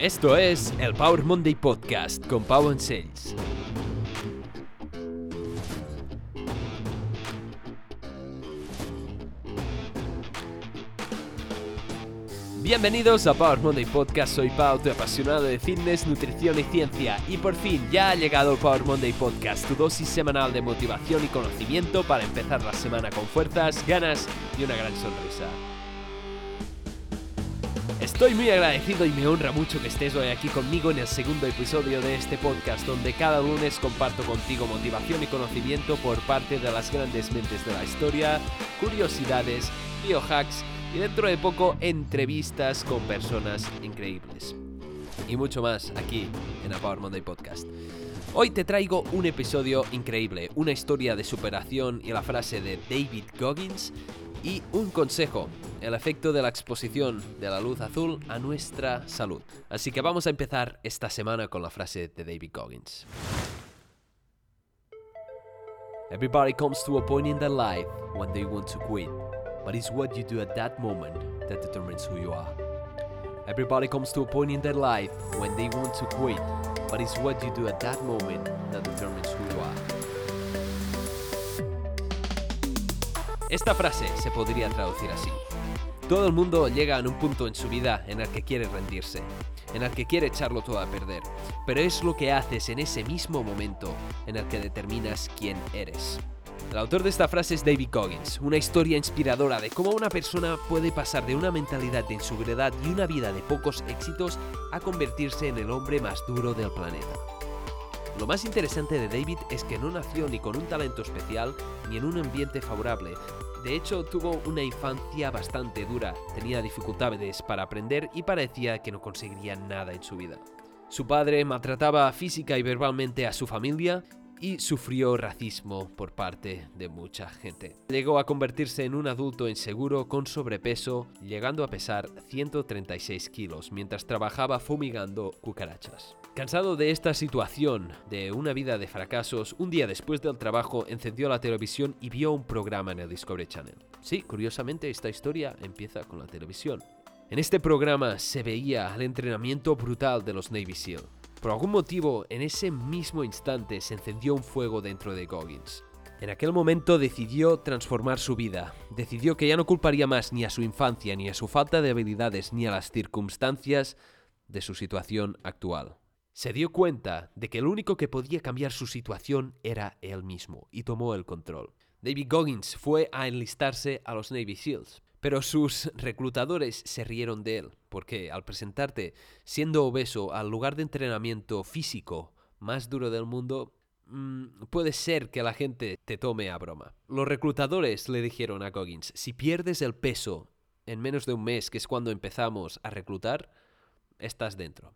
Esto es el Power Monday Podcast con Pau Sales. Bienvenidos a Power Monday Podcast, soy Pau, tu apasionado de fitness, nutrición y ciencia. Y por fin ya ha llegado el Power Monday Podcast, tu dosis semanal de motivación y conocimiento para empezar la semana con fuerzas, ganas y una gran sonrisa. Estoy muy agradecido y me honra mucho que estés hoy aquí conmigo en el segundo episodio de este podcast donde cada lunes comparto contigo motivación y conocimiento por parte de las grandes mentes de la historia, curiosidades, biohacks y dentro de poco entrevistas con personas increíbles. Y mucho más aquí en A Power Monday Podcast. Hoy te traigo un episodio increíble, una historia de superación y la frase de David Goggins y un consejo, el efecto de la exposición de la luz azul a nuestra salud. Así que vamos a empezar esta semana con la frase de David Goggins. Everybody comes to a point in their life when they want to quit, but it's what you do at that moment that determines who you are. Everybody comes to a point in their life when they want to quit, but it's what you do at that moment that determines who you are. Esta frase se podría traducir así. Todo el mundo llega a un punto en su vida en el que quiere rendirse, en el que quiere echarlo todo a perder, pero es lo que haces en ese mismo momento en el que determinas quién eres. El autor de esta frase es David Coggins, una historia inspiradora de cómo una persona puede pasar de una mentalidad de inseguridad y una vida de pocos éxitos a convertirse en el hombre más duro del planeta. Lo más interesante de David es que no nació ni con un talento especial ni en un ambiente favorable. De hecho, tuvo una infancia bastante dura, tenía dificultades para aprender y parecía que no conseguiría nada en su vida. Su padre maltrataba física y verbalmente a su familia y sufrió racismo por parte de mucha gente. Llegó a convertirse en un adulto inseguro con sobrepeso, llegando a pesar 136 kilos mientras trabajaba fumigando cucarachas. Cansado de esta situación, de una vida de fracasos, un día después del trabajo encendió la televisión y vio un programa en el Discovery Channel. Sí, curiosamente esta historia empieza con la televisión. En este programa se veía el entrenamiento brutal de los Navy SEAL. Por algún motivo, en ese mismo instante se encendió un fuego dentro de Goggins. En aquel momento decidió transformar su vida, decidió que ya no culparía más ni a su infancia, ni a su falta de habilidades, ni a las circunstancias de su situación actual. Se dio cuenta de que el único que podía cambiar su situación era él mismo y tomó el control. David Goggins fue a enlistarse a los Navy SEALs, pero sus reclutadores se rieron de él, porque al presentarte siendo obeso al lugar de entrenamiento físico más duro del mundo, mm, puede ser que la gente te tome a broma. Los reclutadores le dijeron a Goggins, si pierdes el peso en menos de un mes, que es cuando empezamos a reclutar, estás dentro.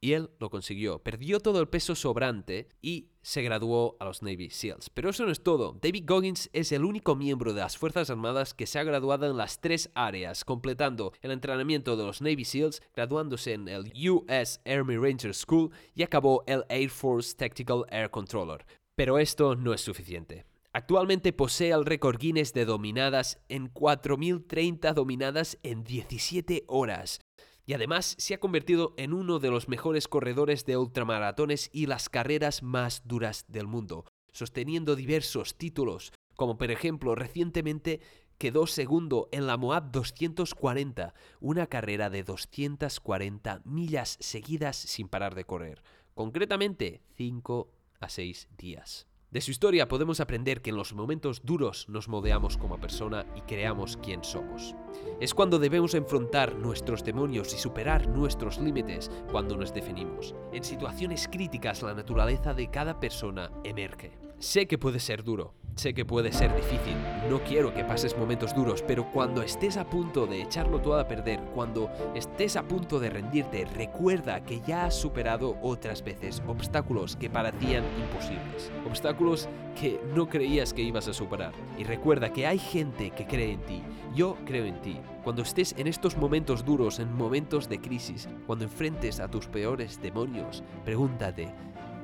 Y él lo consiguió. Perdió todo el peso sobrante y se graduó a los Navy SEALs. Pero eso no es todo. David Goggins es el único miembro de las Fuerzas Armadas que se ha graduado en las tres áreas, completando el entrenamiento de los Navy SEALs, graduándose en el US Army Ranger School y acabó el Air Force Tactical Air Controller. Pero esto no es suficiente. Actualmente posee el récord Guinness de dominadas en 4.030 dominadas en 17 horas y además se ha convertido en uno de los mejores corredores de ultramaratones y las carreras más duras del mundo, sosteniendo diversos títulos, como por ejemplo recientemente quedó segundo en la Moab 240, una carrera de 240 millas seguidas sin parar de correr, concretamente 5 a 6 días. De su historia podemos aprender que en los momentos duros nos moldeamos como persona y creamos quién somos. Es cuando debemos enfrentar nuestros demonios y superar nuestros límites cuando nos definimos. En situaciones críticas la naturaleza de cada persona emerge. Sé que puede ser duro, sé que puede ser difícil, no quiero que pases momentos duros, pero cuando estés a punto de echarlo todo a perder, cuando estés a punto de rendirte, recuerda que ya has superado otras veces obstáculos que parecían imposibles, obstáculos que no creías que ibas a superar. Y recuerda que hay gente que cree en ti, yo creo en ti. Cuando estés en estos momentos duros, en momentos de crisis, cuando enfrentes a tus peores demonios, pregúntate,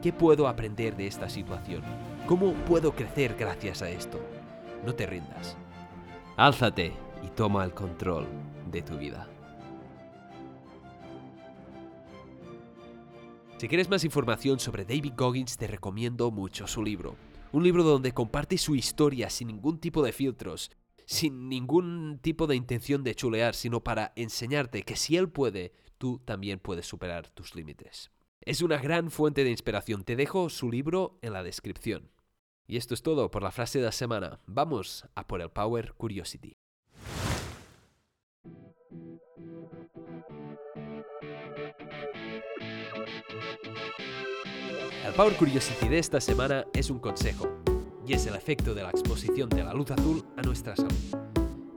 ¿qué puedo aprender de esta situación? ¿Cómo puedo crecer gracias a esto? No te rindas. Álzate y toma el control de tu vida. Si quieres más información sobre David Goggins, te recomiendo mucho su libro. Un libro donde comparte su historia sin ningún tipo de filtros, sin ningún tipo de intención de chulear, sino para enseñarte que si él puede, tú también puedes superar tus límites. Es una gran fuente de inspiración. Te dejo su libro en la descripción. Y esto es todo por la frase de la semana. Vamos a por el Power Curiosity. El Power Curiosity de esta semana es un consejo, y es el efecto de la exposición de la luz azul a nuestra salud.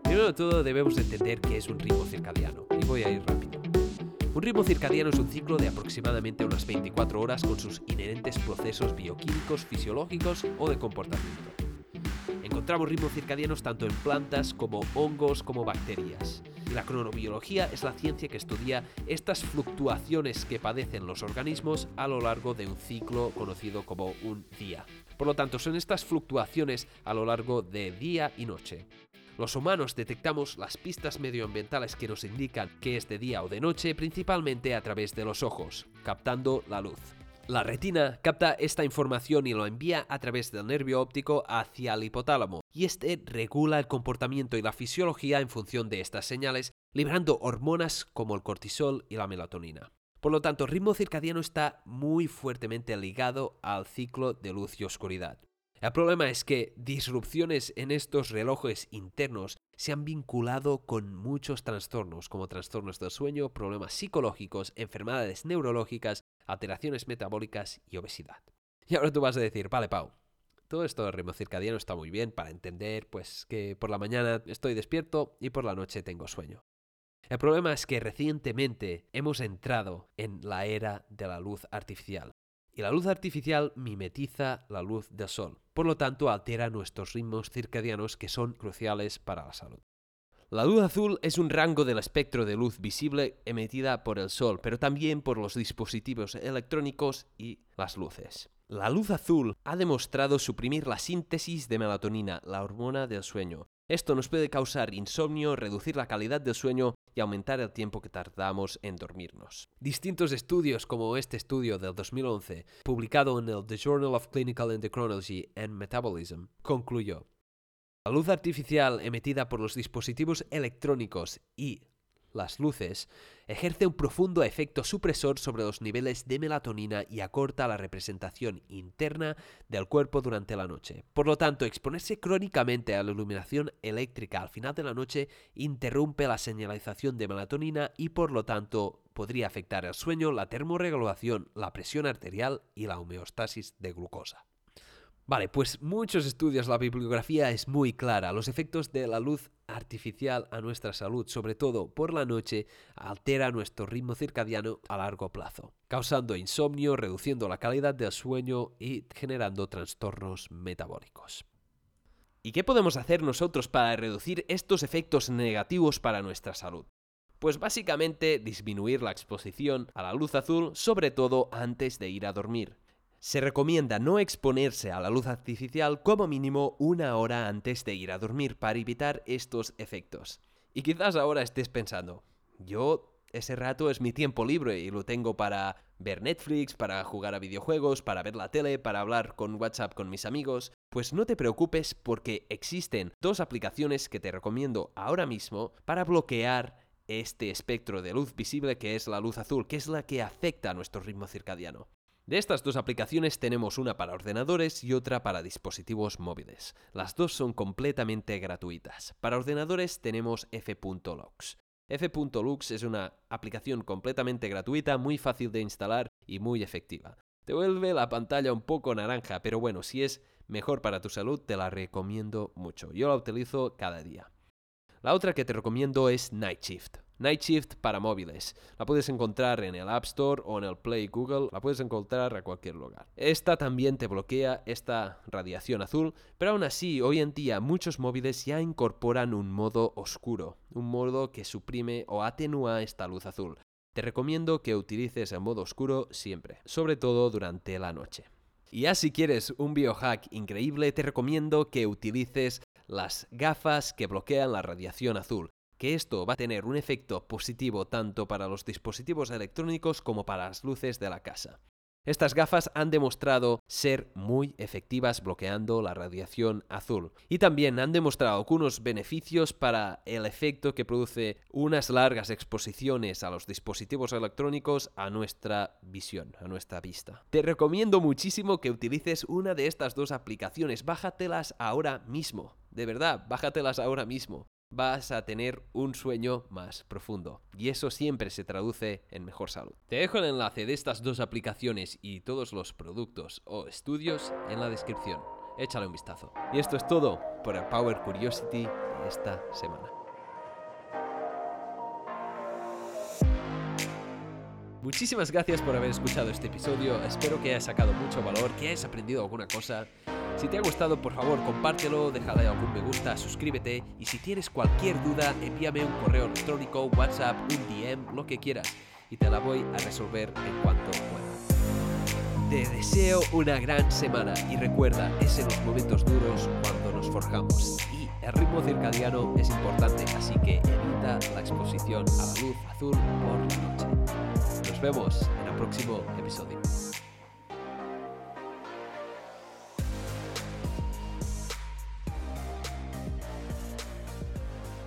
Primero de todo debemos entender que es un ritmo circadiano, y voy a ir rápido. Un ritmo circadiano es un ciclo de aproximadamente unas 24 horas con sus inherentes procesos bioquímicos, fisiológicos o de comportamiento. Encontramos ritmos circadianos tanto en plantas como hongos como bacterias. La cronobiología es la ciencia que estudia estas fluctuaciones que padecen los organismos a lo largo de un ciclo conocido como un día. Por lo tanto, son estas fluctuaciones a lo largo de día y noche. Los humanos detectamos las pistas medioambientales que nos indican que es de día o de noche principalmente a través de los ojos, captando la luz. La retina capta esta información y lo envía a través del nervio óptico hacia el hipotálamo, y este regula el comportamiento y la fisiología en función de estas señales, liberando hormonas como el cortisol y la melatonina. Por lo tanto, el ritmo circadiano está muy fuertemente ligado al ciclo de luz y oscuridad. El problema es que disrupciones en estos relojes internos se han vinculado con muchos trastornos, como trastornos del sueño, problemas psicológicos, enfermedades neurológicas alteraciones metabólicas y obesidad. Y ahora tú vas a decir, vale, Pau, todo esto del ritmo circadiano está muy bien para entender, pues, que por la mañana estoy despierto y por la noche tengo sueño. El problema es que recientemente hemos entrado en la era de la luz artificial. Y la luz artificial mimetiza la luz del sol, por lo tanto altera nuestros ritmos circadianos que son cruciales para la salud. La luz azul es un rango del espectro de luz visible emitida por el Sol, pero también por los dispositivos electrónicos y las luces. La luz azul ha demostrado suprimir la síntesis de melatonina, la hormona del sueño. Esto nos puede causar insomnio, reducir la calidad del sueño y aumentar el tiempo que tardamos en dormirnos. Distintos estudios como este estudio del 2011, publicado en el The Journal of Clinical Endocrinology and Metabolism, concluyó la luz artificial emitida por los dispositivos electrónicos y las luces ejerce un profundo efecto supresor sobre los niveles de melatonina y acorta la representación interna del cuerpo durante la noche. Por lo tanto, exponerse crónicamente a la iluminación eléctrica al final de la noche interrumpe la señalización de melatonina y por lo tanto podría afectar el sueño, la termorregulación, la presión arterial y la homeostasis de glucosa. Vale, pues muchos estudios, la bibliografía es muy clara. Los efectos de la luz artificial a nuestra salud, sobre todo por la noche, altera nuestro ritmo circadiano a largo plazo, causando insomnio, reduciendo la calidad del sueño y generando trastornos metabólicos. ¿Y qué podemos hacer nosotros para reducir estos efectos negativos para nuestra salud? Pues básicamente disminuir la exposición a la luz azul, sobre todo antes de ir a dormir. Se recomienda no exponerse a la luz artificial como mínimo una hora antes de ir a dormir para evitar estos efectos. Y quizás ahora estés pensando, yo ese rato es mi tiempo libre y lo tengo para ver Netflix, para jugar a videojuegos, para ver la tele, para hablar con WhatsApp con mis amigos. Pues no te preocupes porque existen dos aplicaciones que te recomiendo ahora mismo para bloquear este espectro de luz visible que es la luz azul, que es la que afecta a nuestro ritmo circadiano. De estas dos aplicaciones tenemos una para ordenadores y otra para dispositivos móviles. Las dos son completamente gratuitas. Para ordenadores tenemos f.lux. f.lux es una aplicación completamente gratuita, muy fácil de instalar y muy efectiva. Te vuelve la pantalla un poco naranja, pero bueno, si es mejor para tu salud te la recomiendo mucho. Yo la utilizo cada día. La otra que te recomiendo es Night Shift. Night Shift para móviles. La puedes encontrar en el App Store o en el Play Google, la puedes encontrar a cualquier lugar. Esta también te bloquea esta radiación azul, pero aún así, hoy en día muchos móviles ya incorporan un modo oscuro, un modo que suprime o atenúa esta luz azul. Te recomiendo que utilices el modo oscuro siempre, sobre todo durante la noche. Y ya si quieres un biohack increíble, te recomiendo que utilices las gafas que bloquean la radiación azul que esto va a tener un efecto positivo tanto para los dispositivos electrónicos como para las luces de la casa. Estas gafas han demostrado ser muy efectivas bloqueando la radiación azul y también han demostrado algunos beneficios para el efecto que produce unas largas exposiciones a los dispositivos electrónicos a nuestra visión, a nuestra vista. Te recomiendo muchísimo que utilices una de estas dos aplicaciones, bájatelas ahora mismo. De verdad, bájatelas ahora mismo vas a tener un sueño más profundo. Y eso siempre se traduce en mejor salud. Te dejo el enlace de estas dos aplicaciones y todos los productos o estudios en la descripción. Échale un vistazo. Y esto es todo por el Power Curiosity de esta semana. Muchísimas gracias por haber escuchado este episodio. Espero que hayas sacado mucho valor, que hayas aprendido alguna cosa. Si te ha gustado, por favor, compártelo, déjale algún me gusta, suscríbete y si tienes cualquier duda, envíame un correo electrónico, WhatsApp, un DM, lo que quieras y te la voy a resolver en cuanto pueda. Te deseo una gran semana y recuerda, es en los momentos duros cuando nos forjamos y el ritmo circadiano es importante, así que evita la exposición a la luz azul por la noche. Nos vemos en el próximo episodio.